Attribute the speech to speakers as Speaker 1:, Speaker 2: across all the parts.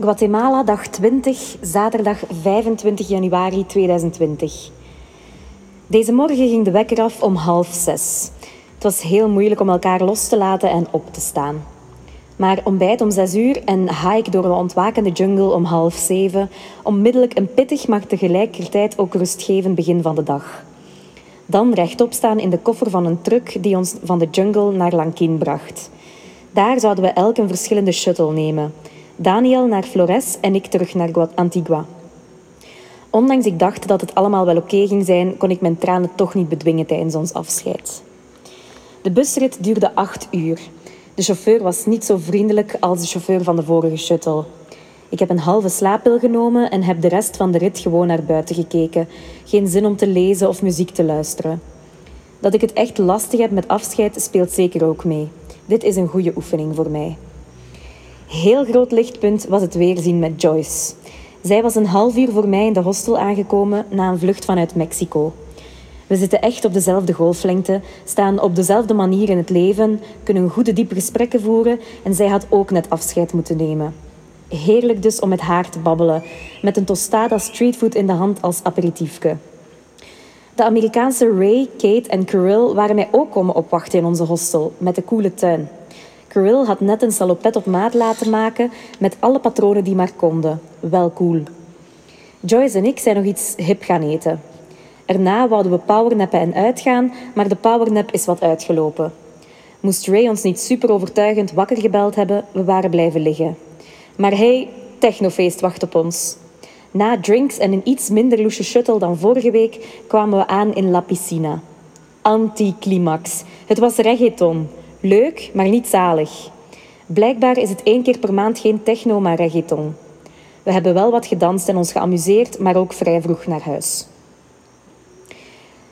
Speaker 1: Guatemala, dag 20, zaterdag 25 januari 2020. Deze morgen ging de wekker af om half zes. Het was heel moeilijk om elkaar los te laten en op te staan. Maar ontbijt om zes uur en hike door een ontwakende jungle om half zeven. Onmiddellijk een pittig, maar tegelijkertijd ook rustgevend begin van de dag. Dan rechtop staan in de koffer van een truck die ons van de jungle naar Lankin bracht. Daar zouden we elk een verschillende shuttle nemen. Daniel naar Flores en ik terug naar Antigua. Ondanks ik dacht dat het allemaal wel oké ging zijn, kon ik mijn tranen toch niet bedwingen tijdens ons afscheid. De busrit duurde acht uur. De chauffeur was niet zo vriendelijk als de chauffeur van de vorige shuttle. Ik heb een halve slaappil genomen en heb de rest van de rit gewoon naar buiten gekeken. Geen zin om te lezen of muziek te luisteren. Dat ik het echt lastig heb met afscheid speelt zeker ook mee. Dit is een goede oefening voor mij. Heel groot lichtpunt was het weerzien met Joyce. Zij was een half uur voor mij in de hostel aangekomen na een vlucht vanuit Mexico. We zitten echt op dezelfde golflengte, staan op dezelfde manier in het leven, kunnen goede diepe gesprekken voeren en zij had ook net afscheid moeten nemen. Heerlijk dus om met haar te babbelen, met een tostada streetfood in de hand als aperitiefje. De Amerikaanse Ray, Kate en Kirill waren mij ook komen opwachten in onze hostel, met de koele tuin. Kirill had net een salopet op maat laten maken met alle patronen die maar konden. Wel cool. Joyce en ik zijn nog iets hip gaan eten. Erna wouden we powernappen en uitgaan, maar de powernap is wat uitgelopen. Moest Ray ons niet super overtuigend wakker gebeld hebben, we waren blijven liggen. Maar hey, technofeest wacht op ons. Na drinks en een iets minder loesje shuttle dan vorige week kwamen we aan in La Piscina. Anticlimax. Het was reggaeton. Leuk, maar niet zalig. Blijkbaar is het één keer per maand geen techno, maar reggaeton. We hebben wel wat gedanst en ons geamuseerd, maar ook vrij vroeg naar huis.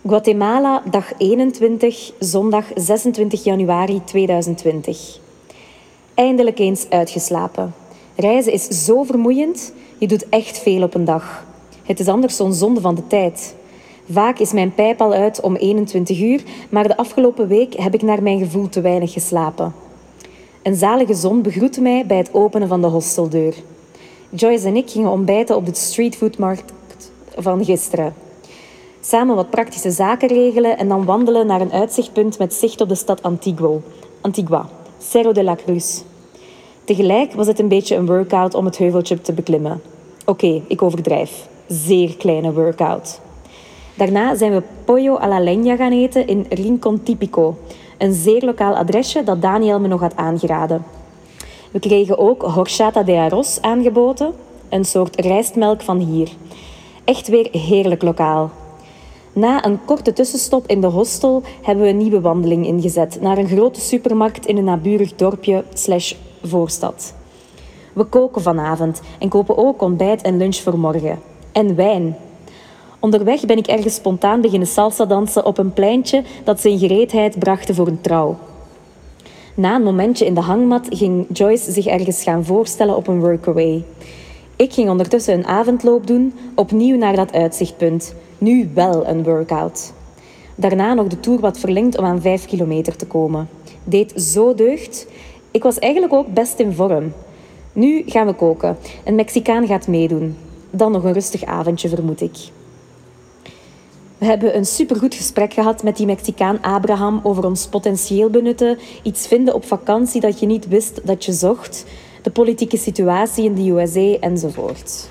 Speaker 1: Guatemala, dag 21, zondag 26 januari 2020. Eindelijk eens uitgeslapen. Reizen is zo vermoeiend, je doet echt veel op een dag. Het is anders zo'n zonde van de tijd. Vaak is mijn pijp al uit om 21 uur, maar de afgelopen week heb ik naar mijn gevoel te weinig geslapen. Een zalige zon begroette mij bij het openen van de hosteldeur. Joyce en ik gingen ontbijten op de streetfoodmarkt van gisteren. Samen wat praktische zaken regelen en dan wandelen naar een uitzichtpunt met zicht op de stad Antigua, Antigua Cerro de la Cruz. Tegelijk was het een beetje een workout om het heuveltje te beklimmen. Oké, ik overdrijf. Zeer kleine workout. Daarna zijn we pollo a la leña gaan eten in Rincon Típico, een zeer lokaal adresje dat Daniel me nog had aangeraden. We kregen ook horchata de arroz aangeboden, een soort rijstmelk van hier. Echt weer heerlijk lokaal. Na een korte tussenstop in de hostel hebben we een nieuwe wandeling ingezet naar een grote supermarkt in een naburig dorpje slash voorstad. We koken vanavond en kopen ook ontbijt en lunch voor morgen. En wijn. Onderweg ben ik ergens spontaan beginnen salsa dansen op een pleintje dat zijn gereedheid brachten voor een trouw. Na een momentje in de hangmat ging Joyce zich ergens gaan voorstellen op een workaway. Ik ging ondertussen een avondloop doen, opnieuw naar dat uitzichtpunt. Nu wel een workout. Daarna nog de tour wat verlengd om aan 5 kilometer te komen. Deed zo deugd. Ik was eigenlijk ook best in vorm. Nu gaan we koken. Een Mexicaan gaat meedoen. Dan nog een rustig avondje, vermoed ik. We hebben een supergoed gesprek gehad met die Mexicaan Abraham over ons potentieel benutten, iets vinden op vakantie dat je niet wist dat je zocht, de politieke situatie in de USA enzovoort.